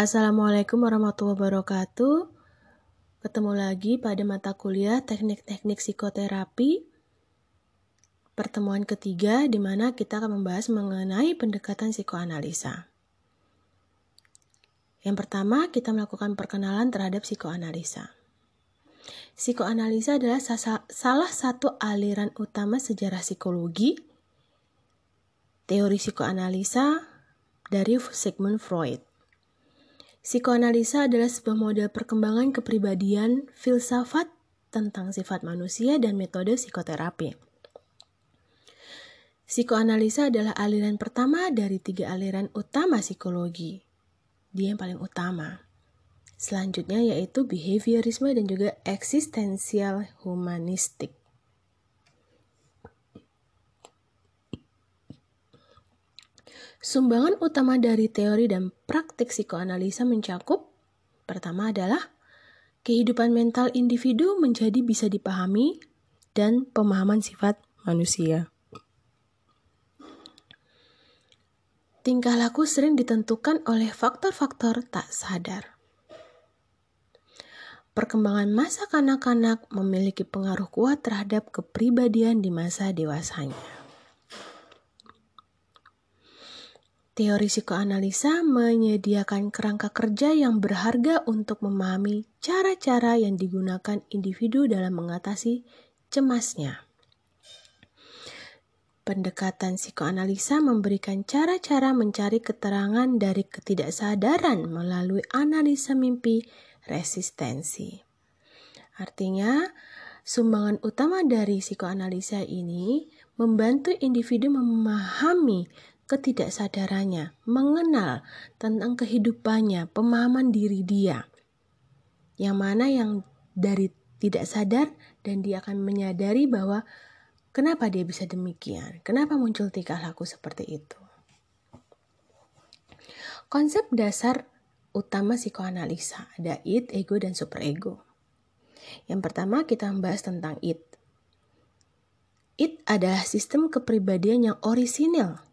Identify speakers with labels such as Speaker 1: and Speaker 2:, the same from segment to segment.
Speaker 1: Assalamualaikum warahmatullahi wabarakatuh. Ketemu lagi pada mata kuliah Teknik-teknik Psikoterapi. Pertemuan ketiga di mana kita akan membahas mengenai pendekatan psikoanalisa. Yang pertama, kita melakukan perkenalan terhadap psikoanalisa. Psikoanalisa adalah salah satu aliran utama sejarah psikologi, teori psikoanalisa dari Sigmund Freud. Psikoanalisa adalah sebuah model perkembangan kepribadian, filsafat tentang sifat manusia dan metode psikoterapi. Psikoanalisa adalah aliran pertama dari tiga aliran utama psikologi. Dia yang paling utama. Selanjutnya yaitu behaviorisme dan juga eksistensial humanistik. Sumbangan utama dari teori dan praktik psikoanalisa mencakup pertama adalah kehidupan mental individu menjadi bisa dipahami dan pemahaman sifat manusia. Tingkah laku sering ditentukan oleh faktor-faktor tak sadar. Perkembangan masa kanak-kanak memiliki pengaruh kuat terhadap kepribadian di masa dewasanya. Teori psikoanalisa menyediakan kerangka kerja yang berharga untuk memahami cara-cara yang digunakan individu dalam mengatasi cemasnya. Pendekatan psikoanalisa memberikan cara-cara mencari keterangan dari ketidaksadaran melalui analisa mimpi resistensi. Artinya, sumbangan utama dari psikoanalisa ini membantu individu memahami ketidaksadarannya, mengenal tentang kehidupannya, pemahaman diri dia. Yang mana yang dari tidak sadar dan dia akan menyadari bahwa kenapa dia bisa demikian, kenapa muncul tingkah laku seperti itu. Konsep dasar utama psikoanalisa ada id, ego, dan superego. Yang pertama kita membahas tentang id. Id adalah sistem kepribadian yang orisinil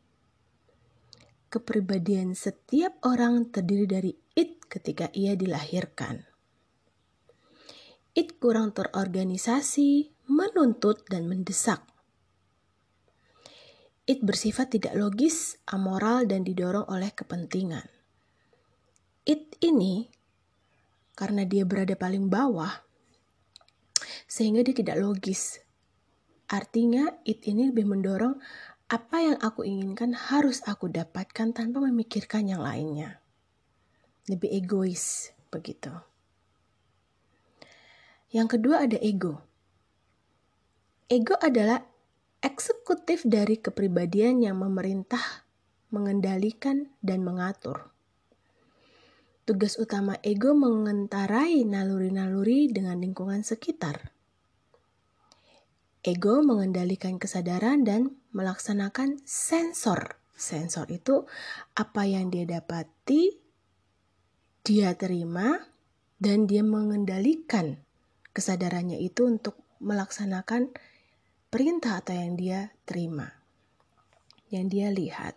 Speaker 1: kepribadian setiap orang terdiri dari it ketika ia dilahirkan. It kurang terorganisasi, menuntut, dan mendesak. It bersifat tidak logis, amoral, dan didorong oleh kepentingan. It ini, karena dia berada paling bawah, sehingga dia tidak logis. Artinya, it ini lebih mendorong apa yang aku inginkan harus aku dapatkan tanpa memikirkan yang lainnya. Lebih egois begitu. Yang kedua ada ego. Ego adalah eksekutif dari kepribadian yang memerintah, mengendalikan, dan mengatur. Tugas utama ego mengentarai naluri-naluri dengan lingkungan sekitar. Ego mengendalikan kesadaran dan melaksanakan sensor. Sensor itu apa yang dia dapati, dia terima, dan dia mengendalikan kesadarannya itu untuk melaksanakan perintah atau yang dia terima, yang dia lihat.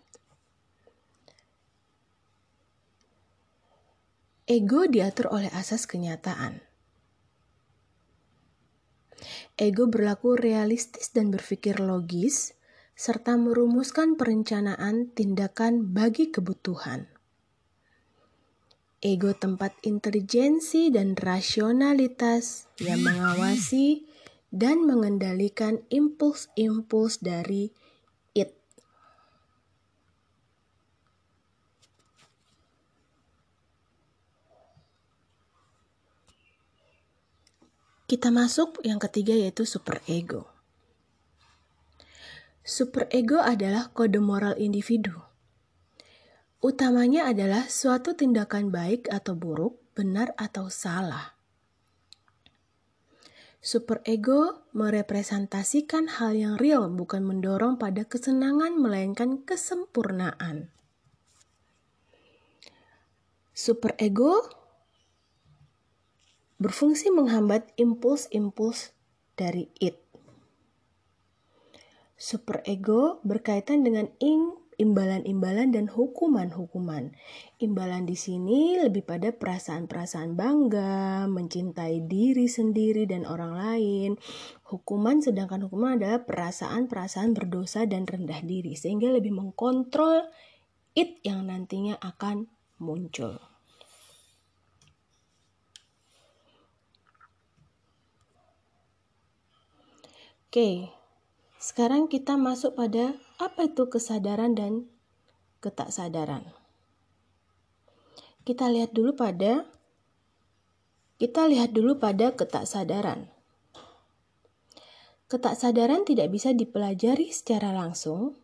Speaker 1: Ego diatur oleh asas kenyataan. Ego berlaku realistis dan berpikir logis, serta merumuskan perencanaan tindakan bagi kebutuhan. Ego tempat intelijensi dan rasionalitas yang mengawasi dan mengendalikan impuls-impuls dari Kita masuk yang ketiga yaitu superego. Superego adalah kode moral individu. Utamanya adalah suatu tindakan baik atau buruk, benar atau salah. Superego merepresentasikan hal yang real, bukan mendorong pada kesenangan, melainkan kesempurnaan. Superego berfungsi menghambat impuls-impuls dari it. Superego berkaitan dengan imbalan-imbalan dan hukuman-hukuman. Imbalan di sini lebih pada perasaan-perasaan bangga, mencintai diri sendiri dan orang lain. Hukuman sedangkan hukuman adalah perasaan-perasaan berdosa dan rendah diri sehingga lebih mengkontrol it yang nantinya akan muncul. Oke, sekarang kita masuk pada apa itu kesadaran dan ketaksadaran. Kita lihat dulu pada kita lihat dulu pada ketaksadaran. Ketaksadaran tidak bisa dipelajari secara langsung,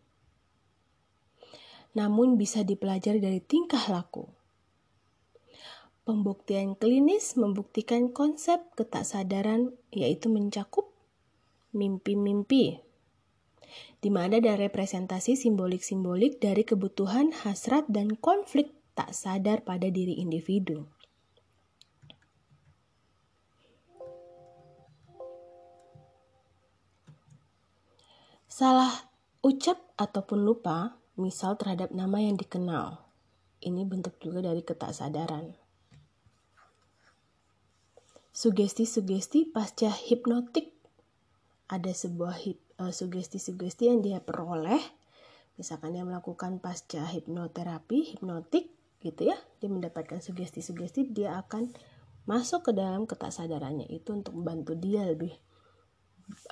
Speaker 1: namun bisa dipelajari dari tingkah laku. Pembuktian klinis membuktikan konsep ketaksadaran yaitu mencakup mimpi-mimpi, di mana ada representasi simbolik-simbolik dari kebutuhan, hasrat, dan konflik tak sadar pada diri individu. Salah ucap ataupun lupa, misal terhadap nama yang dikenal. Ini bentuk juga dari ketaksadaran. Sugesti-sugesti pasca hipnotik ada sebuah uh, sugesti-sugesti yang dia peroleh. Misalkan dia melakukan pasca hipnoterapi hipnotik gitu ya. Dia mendapatkan sugesti-sugesti dia akan masuk ke dalam ketaksadarannya itu untuk membantu dia lebih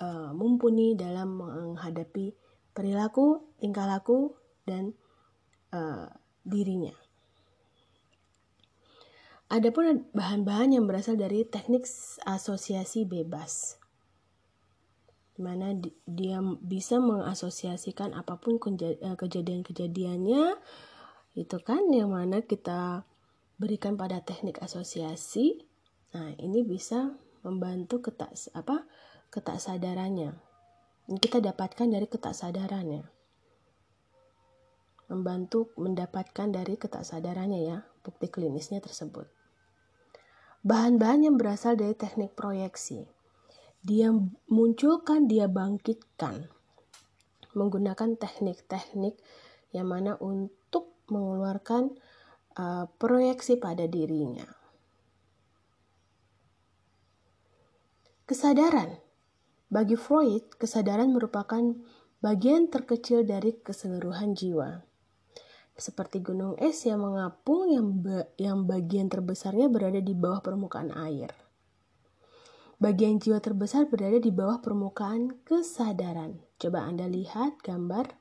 Speaker 1: uh, mumpuni dalam menghadapi perilaku tingkah laku dan uh, dirinya. Adapun bahan-bahan yang berasal dari teknik asosiasi bebas di mana dia bisa mengasosiasikan apa pun eh, kejadian-kejadiannya itu kan? Yang mana kita berikan pada teknik asosiasi. Nah ini bisa membantu ketak apa ketaksadarannya. Ini kita dapatkan dari ketaksadarannya. Membantu mendapatkan dari ketaksadarannya ya bukti klinisnya tersebut. Bahan-bahan yang berasal dari teknik proyeksi dia munculkan, dia bangkitkan menggunakan teknik-teknik yang mana untuk mengeluarkan uh, proyeksi pada dirinya. Kesadaran. Bagi Freud, kesadaran merupakan bagian terkecil dari keseluruhan jiwa. Seperti gunung es yang mengapung yang, ba yang bagian terbesarnya berada di bawah permukaan air. Bagian jiwa terbesar berada di bawah permukaan kesadaran. Coba Anda lihat gambar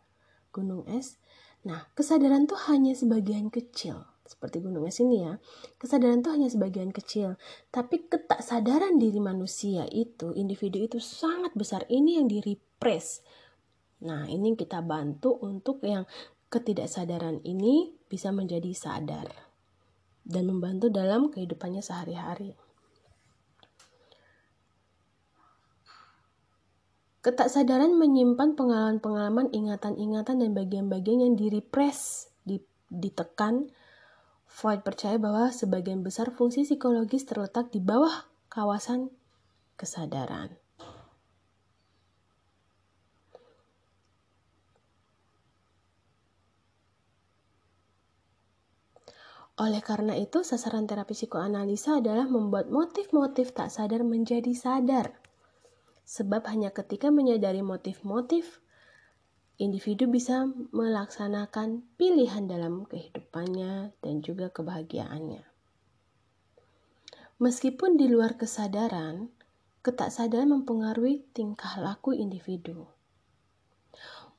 Speaker 1: gunung es. Nah, kesadaran itu hanya sebagian kecil. Seperti gunung es ini ya. Kesadaran itu hanya sebagian kecil. Tapi ketaksadaran diri manusia itu, individu itu sangat besar. Ini yang di-repress. Nah, ini kita bantu untuk yang ketidaksadaran ini bisa menjadi sadar dan membantu dalam kehidupannya sehari-hari. Ketaksadaran menyimpan pengalaman-pengalaman, ingatan-ingatan, dan bagian-bagian yang direpress, ditekan. Freud percaya bahwa sebagian besar fungsi psikologis terletak di bawah kawasan kesadaran. Oleh karena itu, sasaran terapi psikoanalisa adalah membuat motif-motif tak sadar menjadi sadar sebab hanya ketika menyadari motif-motif, individu bisa melaksanakan pilihan dalam kehidupannya dan juga kebahagiaannya. Meskipun di luar kesadaran, ketaksadaran mempengaruhi tingkah laku individu.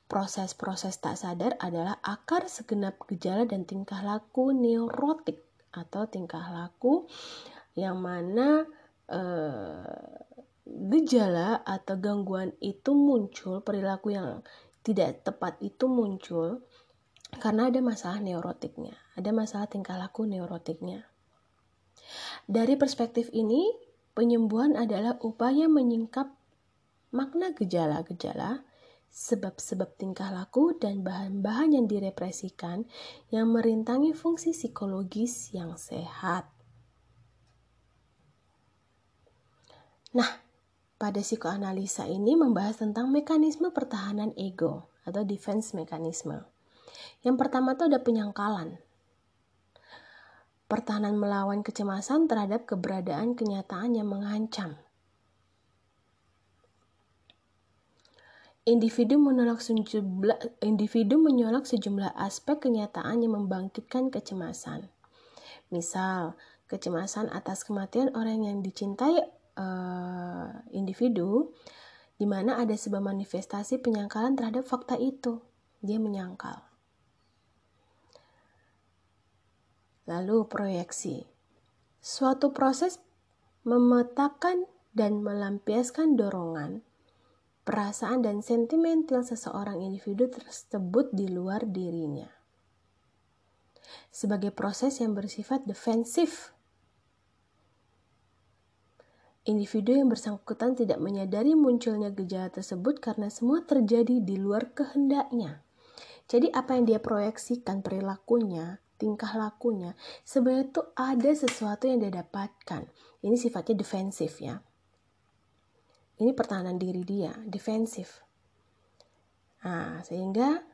Speaker 1: Proses-proses tak sadar adalah akar segenap gejala dan tingkah laku neurotik atau tingkah laku yang mana eh, gejala atau gangguan itu muncul, perilaku yang tidak tepat itu muncul karena ada masalah neurotiknya, ada masalah tingkah laku neurotiknya. Dari perspektif ini, penyembuhan adalah upaya menyingkap makna gejala-gejala, sebab-sebab tingkah laku dan bahan-bahan yang direpresikan yang merintangi fungsi psikologis yang sehat. Nah, pada psikoanalisa ini membahas tentang mekanisme pertahanan ego atau defense mekanisme. Yang pertama itu ada penyangkalan. Pertahanan melawan kecemasan terhadap keberadaan kenyataan yang mengancam. Individu menolak sejumlah, individu menolak sejumlah aspek kenyataan yang membangkitkan kecemasan. Misal, kecemasan atas kematian orang yang dicintai uh, individu, di mana ada sebuah manifestasi penyangkalan terhadap fakta itu. Dia menyangkal. Lalu proyeksi. Suatu proses memetakan dan melampiaskan dorongan perasaan dan sentimental seseorang individu tersebut di luar dirinya. Sebagai proses yang bersifat defensif, individu yang bersangkutan tidak menyadari munculnya gejala tersebut karena semua terjadi di luar kehendaknya. Jadi apa yang dia proyeksikan perilakunya, tingkah lakunya, sebenarnya itu ada sesuatu yang dia dapatkan. Ini sifatnya defensif ya ini pertahanan diri dia, defensif. Nah, sehingga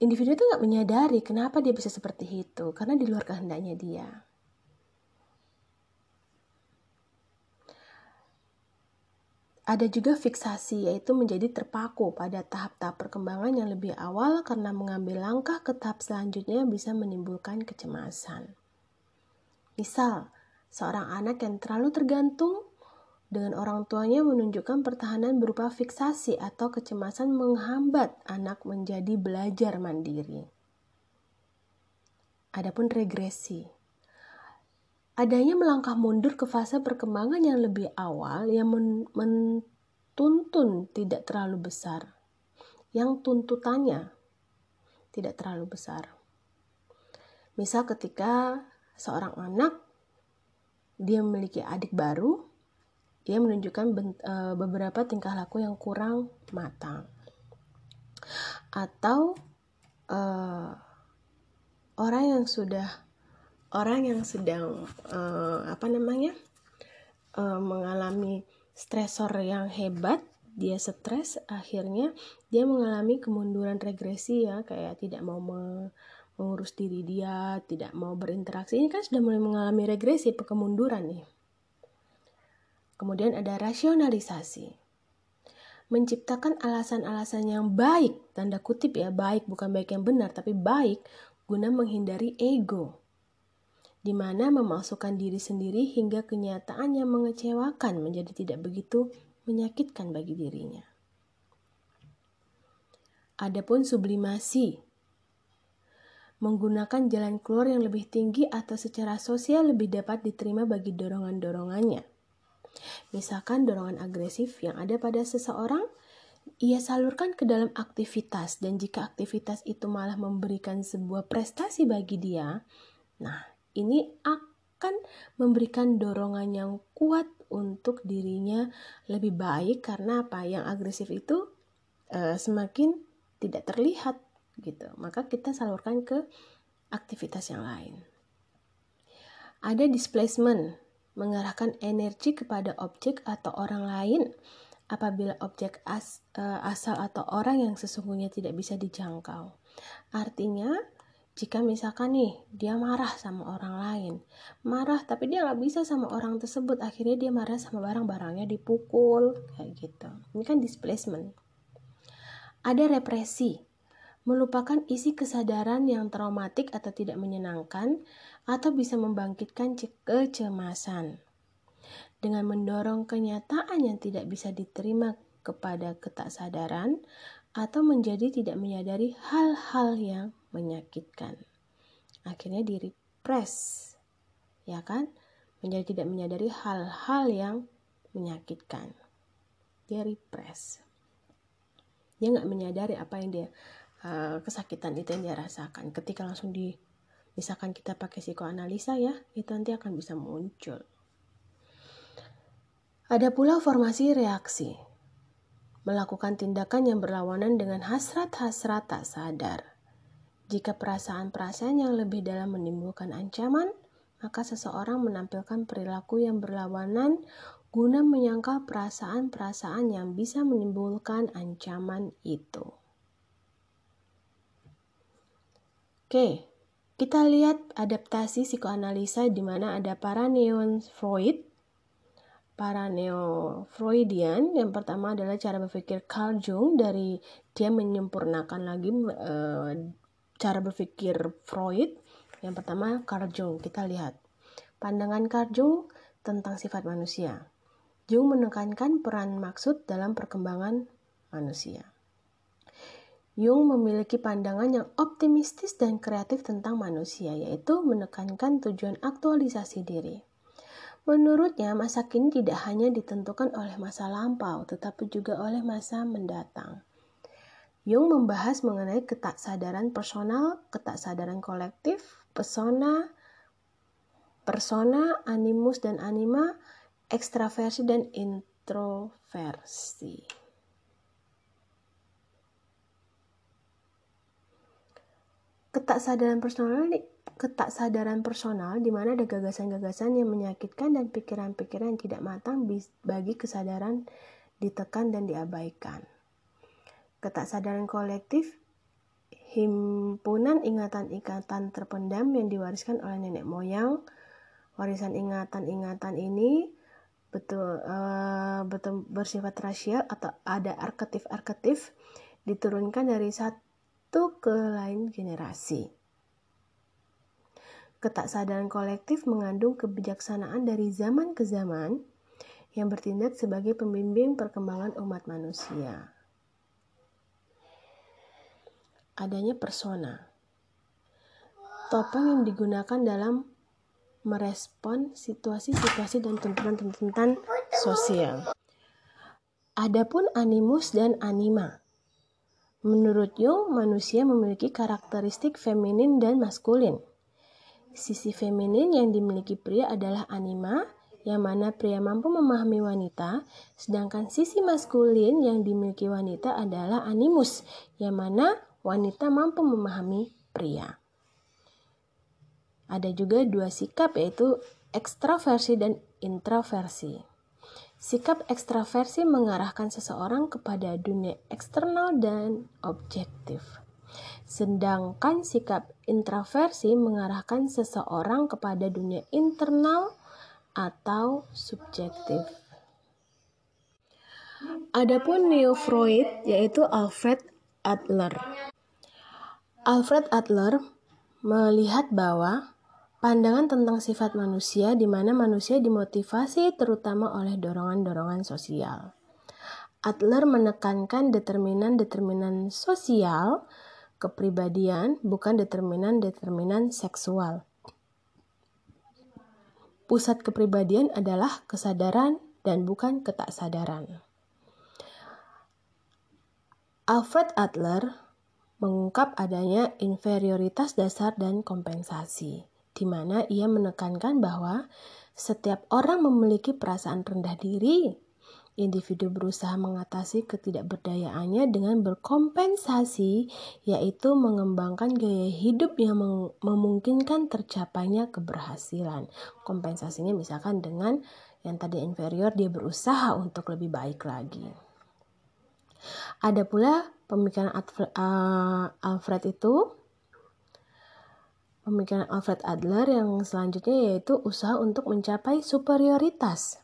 Speaker 1: individu itu nggak menyadari kenapa dia bisa seperti itu, karena di luar kehendaknya dia. Ada juga fiksasi, yaitu menjadi terpaku pada tahap-tahap perkembangan yang lebih awal karena mengambil langkah ke tahap selanjutnya bisa menimbulkan kecemasan. Misal, seorang anak yang terlalu tergantung dengan orang tuanya menunjukkan pertahanan berupa fiksasi atau kecemasan menghambat anak menjadi belajar mandiri. Adapun regresi. Adanya melangkah mundur ke fase perkembangan yang lebih awal yang mentuntun tidak terlalu besar. Yang tuntutannya tidak terlalu besar. Misal ketika seorang anak dia memiliki adik baru, ia menunjukkan uh, beberapa tingkah laku yang kurang matang atau uh, orang yang sudah orang yang sedang uh, apa namanya uh, mengalami stresor yang hebat dia stres akhirnya dia mengalami kemunduran regresi ya kayak tidak mau me mengurus diri dia tidak mau berinteraksi ini kan sudah mulai mengalami regresi kemunduran nih Kemudian ada rasionalisasi. Menciptakan alasan-alasan yang baik, tanda kutip ya, baik bukan baik yang benar, tapi baik guna menghindari ego. Di mana memasukkan diri sendiri hingga kenyataan yang mengecewakan menjadi tidak begitu menyakitkan bagi dirinya. Adapun sublimasi menggunakan jalan keluar yang lebih tinggi atau secara sosial lebih dapat diterima bagi dorongan-dorongannya. Misalkan dorongan agresif yang ada pada seseorang, ia salurkan ke dalam aktivitas dan jika aktivitas itu malah memberikan sebuah prestasi bagi dia, nah ini akan memberikan dorongan yang kuat untuk dirinya lebih baik karena apa? Yang agresif itu e, semakin tidak terlihat gitu. Maka kita salurkan ke aktivitas yang lain. Ada displacement mengarahkan energi kepada objek atau orang lain apabila objek as, uh, asal atau orang yang sesungguhnya tidak bisa dijangkau. Artinya, jika misalkan nih dia marah sama orang lain, marah tapi dia nggak bisa sama orang tersebut, akhirnya dia marah sama barang-barangnya dipukul kayak gitu. Ini kan displacement. Ada represi, melupakan isi kesadaran yang traumatik atau tidak menyenangkan atau bisa membangkitkan kecemasan. Dengan mendorong kenyataan yang tidak bisa diterima kepada ketaksadaran atau menjadi tidak menyadari hal-hal yang menyakitkan. Akhirnya diri press, ya kan? Menjadi tidak menyadari hal-hal yang menyakitkan. Dia repress. Dia nggak menyadari apa yang dia Eh, kesakitan itu yang dia rasakan ketika langsung di misalkan kita pakai psikoanalisa ya itu nanti akan bisa muncul ada pula formasi reaksi melakukan tindakan yang berlawanan dengan hasrat-hasrat tak sadar jika perasaan-perasaan yang lebih dalam menimbulkan ancaman maka seseorang menampilkan perilaku yang berlawanan guna menyangkal perasaan-perasaan yang bisa menimbulkan ancaman itu. Oke, kita lihat adaptasi psikoanalisa di mana ada para neon Freud, para neo Freudian. Yang pertama adalah cara berpikir Carl Jung dari dia menyempurnakan lagi e, cara berpikir Freud. Yang pertama Carl Jung, kita lihat. Pandangan Carl Jung tentang sifat manusia. Jung menekankan peran maksud dalam perkembangan manusia. Jung memiliki pandangan yang optimistis dan kreatif tentang manusia, yaitu menekankan tujuan aktualisasi diri. Menurutnya, masa kini tidak hanya ditentukan oleh masa lampau, tetapi juga oleh masa mendatang. Jung membahas mengenai ketaksadaran personal, ketaksadaran kolektif, persona, persona, animus dan anima, ekstraversi dan introversi. Ketaksadaran personal ketaksadaran personal di mana ada gagasan-gagasan yang menyakitkan dan pikiran-pikiran yang tidak matang bagi kesadaran ditekan dan diabaikan. Ketaksadaran kolektif himpunan ingatan-ingatan terpendam yang diwariskan oleh nenek moyang. Warisan ingatan-ingatan ini betul uh, betul bersifat rasial atau ada arketip-arketip diturunkan dari satu ke lain generasi. Ketaksadaran kolektif mengandung kebijaksanaan dari zaman ke zaman yang bertindak sebagai pembimbing perkembangan umat manusia. Adanya persona. Topeng yang digunakan dalam merespon situasi-situasi dan tuntutan-tuntutan sosial. Adapun animus dan anima Menurut Jung, manusia memiliki karakteristik feminin dan maskulin. Sisi feminin yang dimiliki pria adalah anima, yang mana pria mampu memahami wanita, sedangkan sisi maskulin yang dimiliki wanita adalah animus, yang mana wanita mampu memahami pria. Ada juga dua sikap yaitu ekstraversi dan introversi. Sikap ekstraversi mengarahkan seseorang kepada dunia eksternal dan objektif. Sedangkan sikap introversi mengarahkan seseorang kepada dunia internal atau subjektif. Adapun neo Freud yaitu Alfred Adler. Alfred Adler melihat bahwa Pandangan tentang sifat manusia di mana manusia dimotivasi terutama oleh dorongan-dorongan sosial. Adler menekankan determinan-determinan sosial kepribadian bukan determinan-determinan seksual. Pusat kepribadian adalah kesadaran dan bukan ketaksadaran. Alfred Adler mengungkap adanya inferioritas dasar dan kompensasi di mana ia menekankan bahwa setiap orang memiliki perasaan rendah diri. Individu berusaha mengatasi ketidakberdayaannya dengan berkompensasi, yaitu mengembangkan gaya hidup yang memungkinkan tercapainya keberhasilan. Kompensasinya misalkan dengan yang tadi inferior dia berusaha untuk lebih baik lagi. Ada pula pemikiran uh, Alfred itu Pemikiran Alfred Adler yang selanjutnya yaitu usaha untuk mencapai superioritas.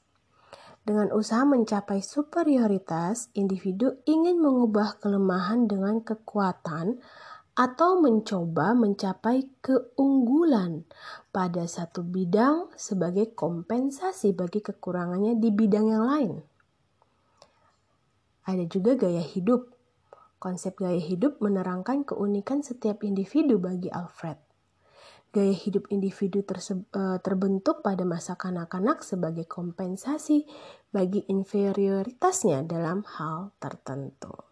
Speaker 1: Dengan usaha mencapai superioritas, individu ingin mengubah kelemahan dengan kekuatan atau mencoba mencapai keunggulan pada satu bidang sebagai kompensasi bagi kekurangannya di bidang yang lain. Ada juga gaya hidup. Konsep gaya hidup menerangkan keunikan setiap individu bagi Alfred. Gaya hidup individu eh, terbentuk pada masa kanak-kanak sebagai kompensasi bagi inferioritasnya dalam hal tertentu.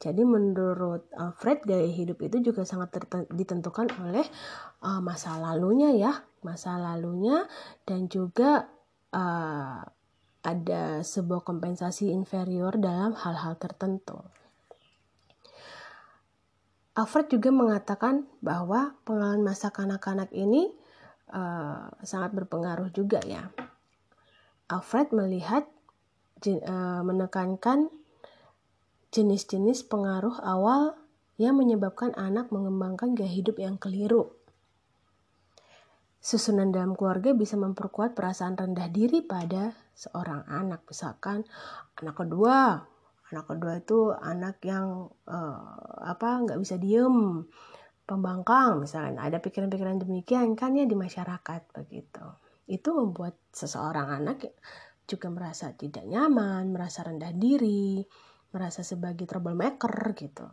Speaker 1: Jadi menurut Alfred gaya hidup itu juga sangat ditentukan oleh uh, masa lalunya ya, masa lalunya dan juga uh, ada sebuah kompensasi inferior dalam hal-hal tertentu. Alfred juga mengatakan bahwa pengalaman masa kanak-kanak ini uh, sangat berpengaruh juga ya. Alfred melihat uh, menekankan jenis-jenis pengaruh awal yang menyebabkan anak mengembangkan gaya hidup yang keliru. Susunan dalam keluarga bisa memperkuat perasaan rendah diri pada seorang anak. Misalkan anak kedua, anak kedua itu anak yang uh, apa nggak bisa diem, pembangkang misalnya. Ada pikiran-pikiran demikian kan ya di masyarakat begitu. Itu membuat seseorang anak juga merasa tidak nyaman, merasa rendah diri, merasa sebagai troublemaker gitu.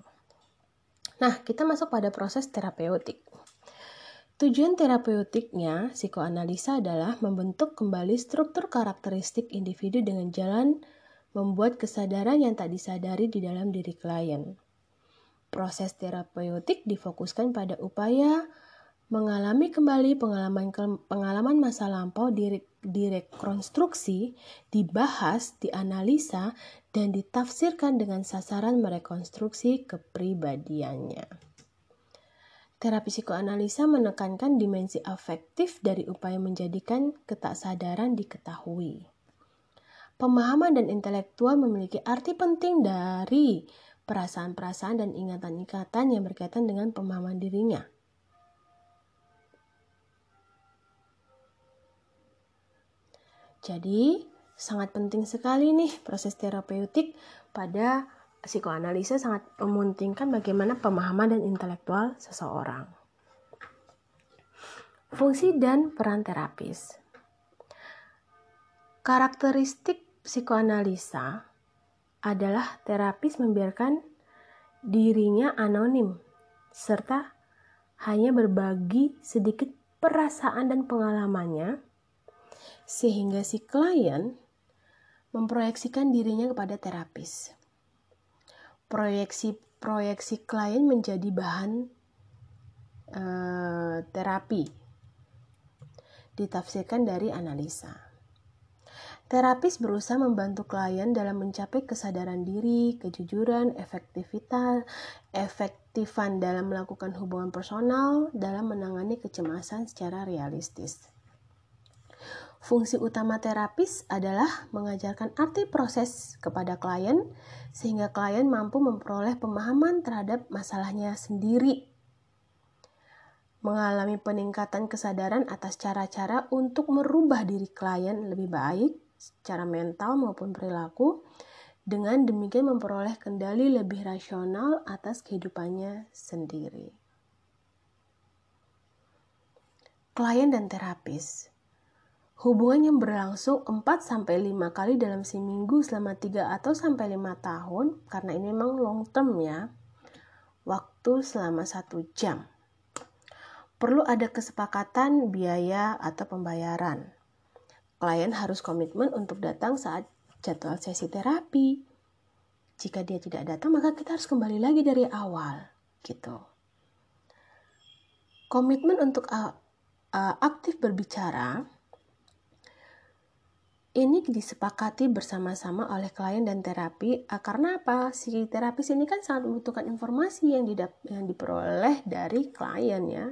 Speaker 1: Nah, kita masuk pada proses terapeutik. Tujuan terapeutiknya psikoanalisa adalah membentuk kembali struktur karakteristik individu dengan jalan membuat kesadaran yang tak disadari di dalam diri klien. Proses terapeutik difokuskan pada upaya mengalami kembali pengalaman pengalaman masa lampau direkonstruksi, dibahas, dianalisa, dan ditafsirkan dengan sasaran merekonstruksi kepribadiannya. Terapi psikoanalisa menekankan dimensi afektif dari upaya menjadikan ketaksadaran diketahui. Pemahaman dan intelektual memiliki arti penting dari perasaan-perasaan dan ingatan-ingatan yang berkaitan dengan pemahaman dirinya. Jadi, sangat penting sekali nih proses terapeutik pada psikoanalisa sangat mementingkan bagaimana pemahaman dan intelektual seseorang. Fungsi dan peran terapis. Karakteristik psikoanalisa adalah terapis membiarkan dirinya anonim serta hanya berbagi sedikit perasaan dan pengalamannya sehingga si klien memproyeksikan dirinya kepada terapis proyeksi-proyeksi klien menjadi bahan uh, terapi ditafsirkan dari analisa. Terapis berusaha membantu klien dalam mencapai kesadaran diri, kejujuran, efektivitas, efektifan dalam melakukan hubungan personal, dalam menangani kecemasan secara realistis. Fungsi utama terapis adalah mengajarkan arti proses kepada klien sehingga klien mampu memperoleh pemahaman terhadap masalahnya sendiri. Mengalami peningkatan kesadaran atas cara-cara untuk merubah diri klien lebih baik secara mental maupun perilaku. Dengan demikian memperoleh kendali lebih rasional atas kehidupannya sendiri. Klien dan terapis Hubungan yang berlangsung 4-5 kali dalam seminggu selama 3 atau sampai 5 tahun, karena ini memang long term ya, waktu selama 1 jam. Perlu ada kesepakatan biaya atau pembayaran. Klien harus komitmen untuk datang saat jadwal sesi terapi. Jika dia tidak datang, maka kita harus kembali lagi dari awal, gitu. Komitmen untuk aktif berbicara ini disepakati bersama-sama oleh klien dan terapi. Uh, karena apa? Si terapis ini kan sangat membutuhkan informasi yang didap yang diperoleh dari klien ya.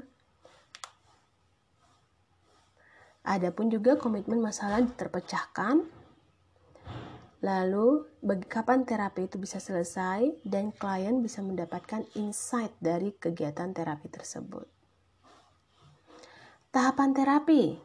Speaker 1: Adapun juga komitmen masalah terpecahkan. Lalu, bagi kapan terapi itu bisa selesai dan klien bisa mendapatkan insight dari kegiatan terapi tersebut. Tahapan terapi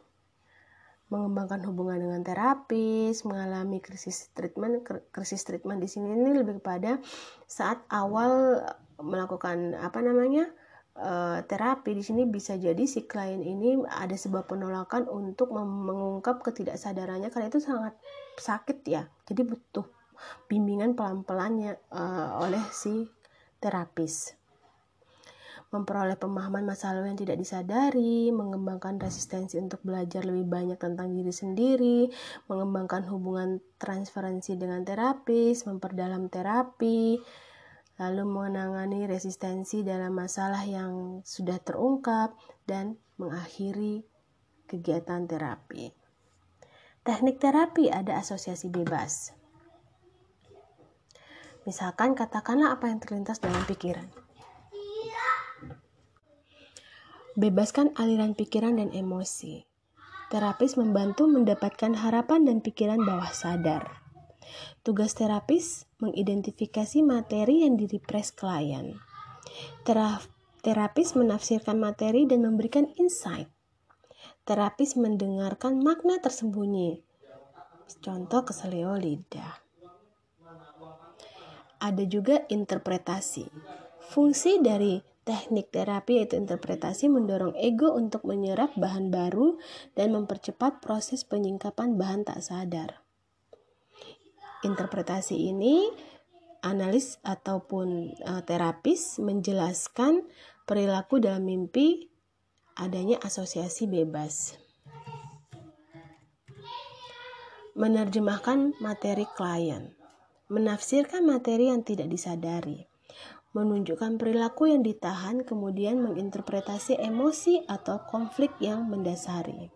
Speaker 1: mengembangkan hubungan dengan terapis, mengalami krisis treatment. Krisis treatment di sini ini lebih kepada saat awal melakukan apa namanya uh, terapi di sini bisa jadi si klien ini ada sebuah penolakan untuk mengungkap ketidaksadarannya karena itu sangat sakit ya. Jadi butuh bimbingan pelan-pelannya uh, oleh si terapis memperoleh pemahaman masa lalu yang tidak disadari, mengembangkan resistensi untuk belajar lebih banyak tentang diri sendiri, mengembangkan hubungan transferensi dengan terapis, memperdalam terapi, lalu menangani resistensi dalam masalah yang sudah terungkap, dan mengakhiri kegiatan terapi. Teknik terapi ada asosiasi bebas. Misalkan katakanlah apa yang terlintas dalam pikiran. Bebaskan aliran pikiran dan emosi. Terapis membantu mendapatkan harapan dan pikiran bawah sadar. Tugas terapis mengidentifikasi materi yang direpres klien. Terapis menafsirkan materi dan memberikan insight. Terapis mendengarkan makna tersembunyi. Contoh keselio lidah. Ada juga interpretasi. Fungsi dari teknik terapi yaitu interpretasi mendorong ego untuk menyerap bahan baru dan mempercepat proses penyingkapan bahan tak sadar. Interpretasi ini analis ataupun uh, terapis menjelaskan perilaku dalam mimpi adanya asosiasi bebas. Menerjemahkan materi klien. Menafsirkan materi yang tidak disadari. Menunjukkan perilaku yang ditahan kemudian menginterpretasi emosi atau konflik yang mendasari.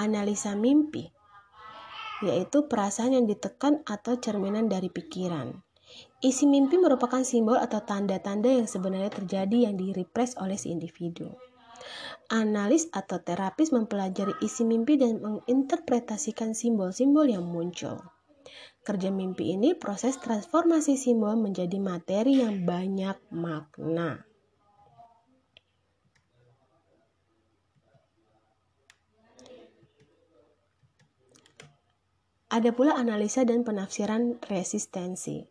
Speaker 1: Analisa mimpi yaitu perasaan yang ditekan atau cerminan dari pikiran. Isi mimpi merupakan simbol atau tanda-tanda yang sebenarnya terjadi yang direpres oleh si individu. Analis atau terapis mempelajari isi mimpi dan menginterpretasikan simbol-simbol yang muncul. Kerja mimpi ini proses transformasi simbol menjadi materi yang banyak makna. Ada pula analisa dan penafsiran resistensi.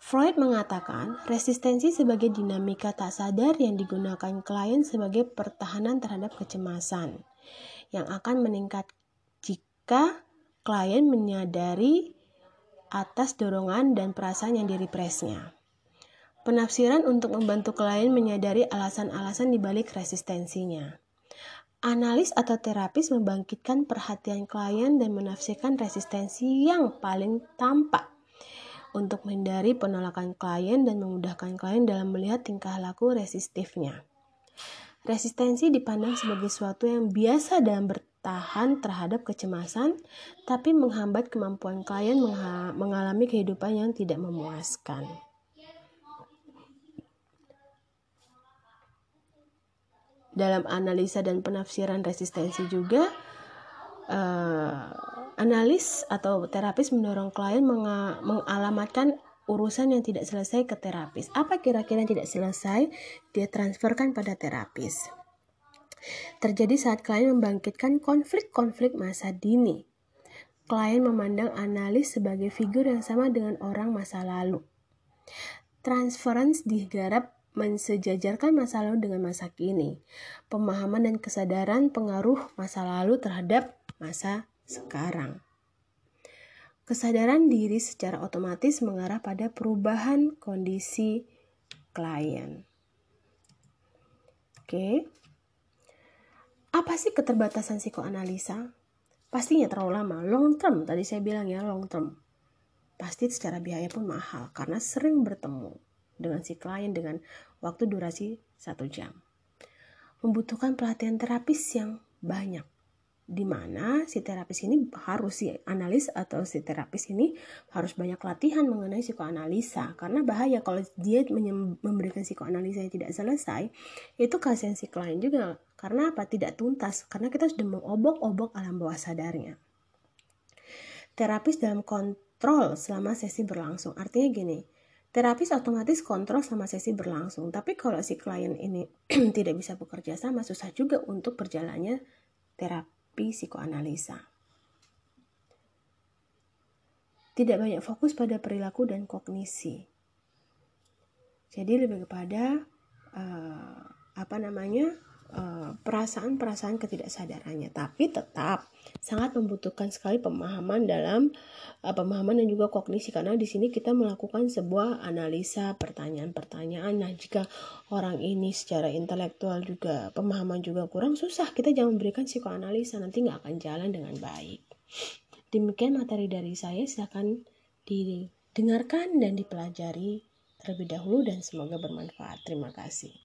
Speaker 1: Freud mengatakan resistensi sebagai dinamika tak sadar yang digunakan klien sebagai pertahanan terhadap kecemasan yang akan meningkat jika klien menyadari atas dorongan dan perasaan yang direpresnya. Penafsiran untuk membantu klien menyadari alasan-alasan dibalik resistensinya. Analis atau terapis membangkitkan perhatian klien dan menafsirkan resistensi yang paling tampak untuk menghindari penolakan klien dan memudahkan klien dalam melihat tingkah laku resistifnya. Resistensi dipandang sebagai sesuatu yang biasa dalam bertahan terhadap kecemasan, tapi menghambat kemampuan klien mengalami kehidupan yang tidak memuaskan. dalam analisa dan penafsiran resistensi juga uh, analis atau terapis mendorong klien mengalamatkan urusan yang tidak selesai ke terapis. Apa kira-kira yang tidak selesai dia transferkan pada terapis. Terjadi saat klien membangkitkan konflik-konflik masa dini. Klien memandang analis sebagai figur yang sama dengan orang masa lalu. Transference digarap mensejajarkan masa lalu dengan masa kini. Pemahaman dan kesadaran pengaruh masa lalu terhadap masa sekarang. Kesadaran diri secara otomatis mengarah pada perubahan kondisi klien. Oke. Apa sih keterbatasan psikoanalisa? Pastinya terlalu lama, long term. Tadi saya bilang ya long term. Pasti secara biaya pun mahal karena sering bertemu dengan si klien dengan waktu durasi satu jam. Membutuhkan pelatihan terapis yang banyak, di mana si terapis ini harus si analis atau si terapis ini harus banyak latihan mengenai psikoanalisa. Karena bahaya kalau dia memberikan psikoanalisa yang tidak selesai itu kasihan si klien juga. Karena apa? Tidak tuntas. Karena kita sudah mengobok-obok alam bawah sadarnya. Terapis dalam kontrol selama sesi berlangsung. Artinya gini Terapis otomatis kontrol sama sesi berlangsung, tapi kalau si klien ini tidak bisa bekerja sama, susah juga untuk berjalannya terapi psikoanalisa. Tidak banyak fokus pada perilaku dan kognisi. Jadi lebih kepada uh, apa namanya perasaan-perasaan ketidaksadarannya. Tapi tetap sangat membutuhkan sekali pemahaman dalam uh, pemahaman dan juga kognisi. Karena di sini kita melakukan sebuah analisa pertanyaan-pertanyaan. Nah jika orang ini secara intelektual juga pemahaman juga kurang susah. Kita jangan memberikan psikoanalisa. Nanti nggak akan jalan dengan baik. Demikian materi dari saya. Silahkan didengarkan dan dipelajari terlebih dahulu dan semoga bermanfaat. Terima kasih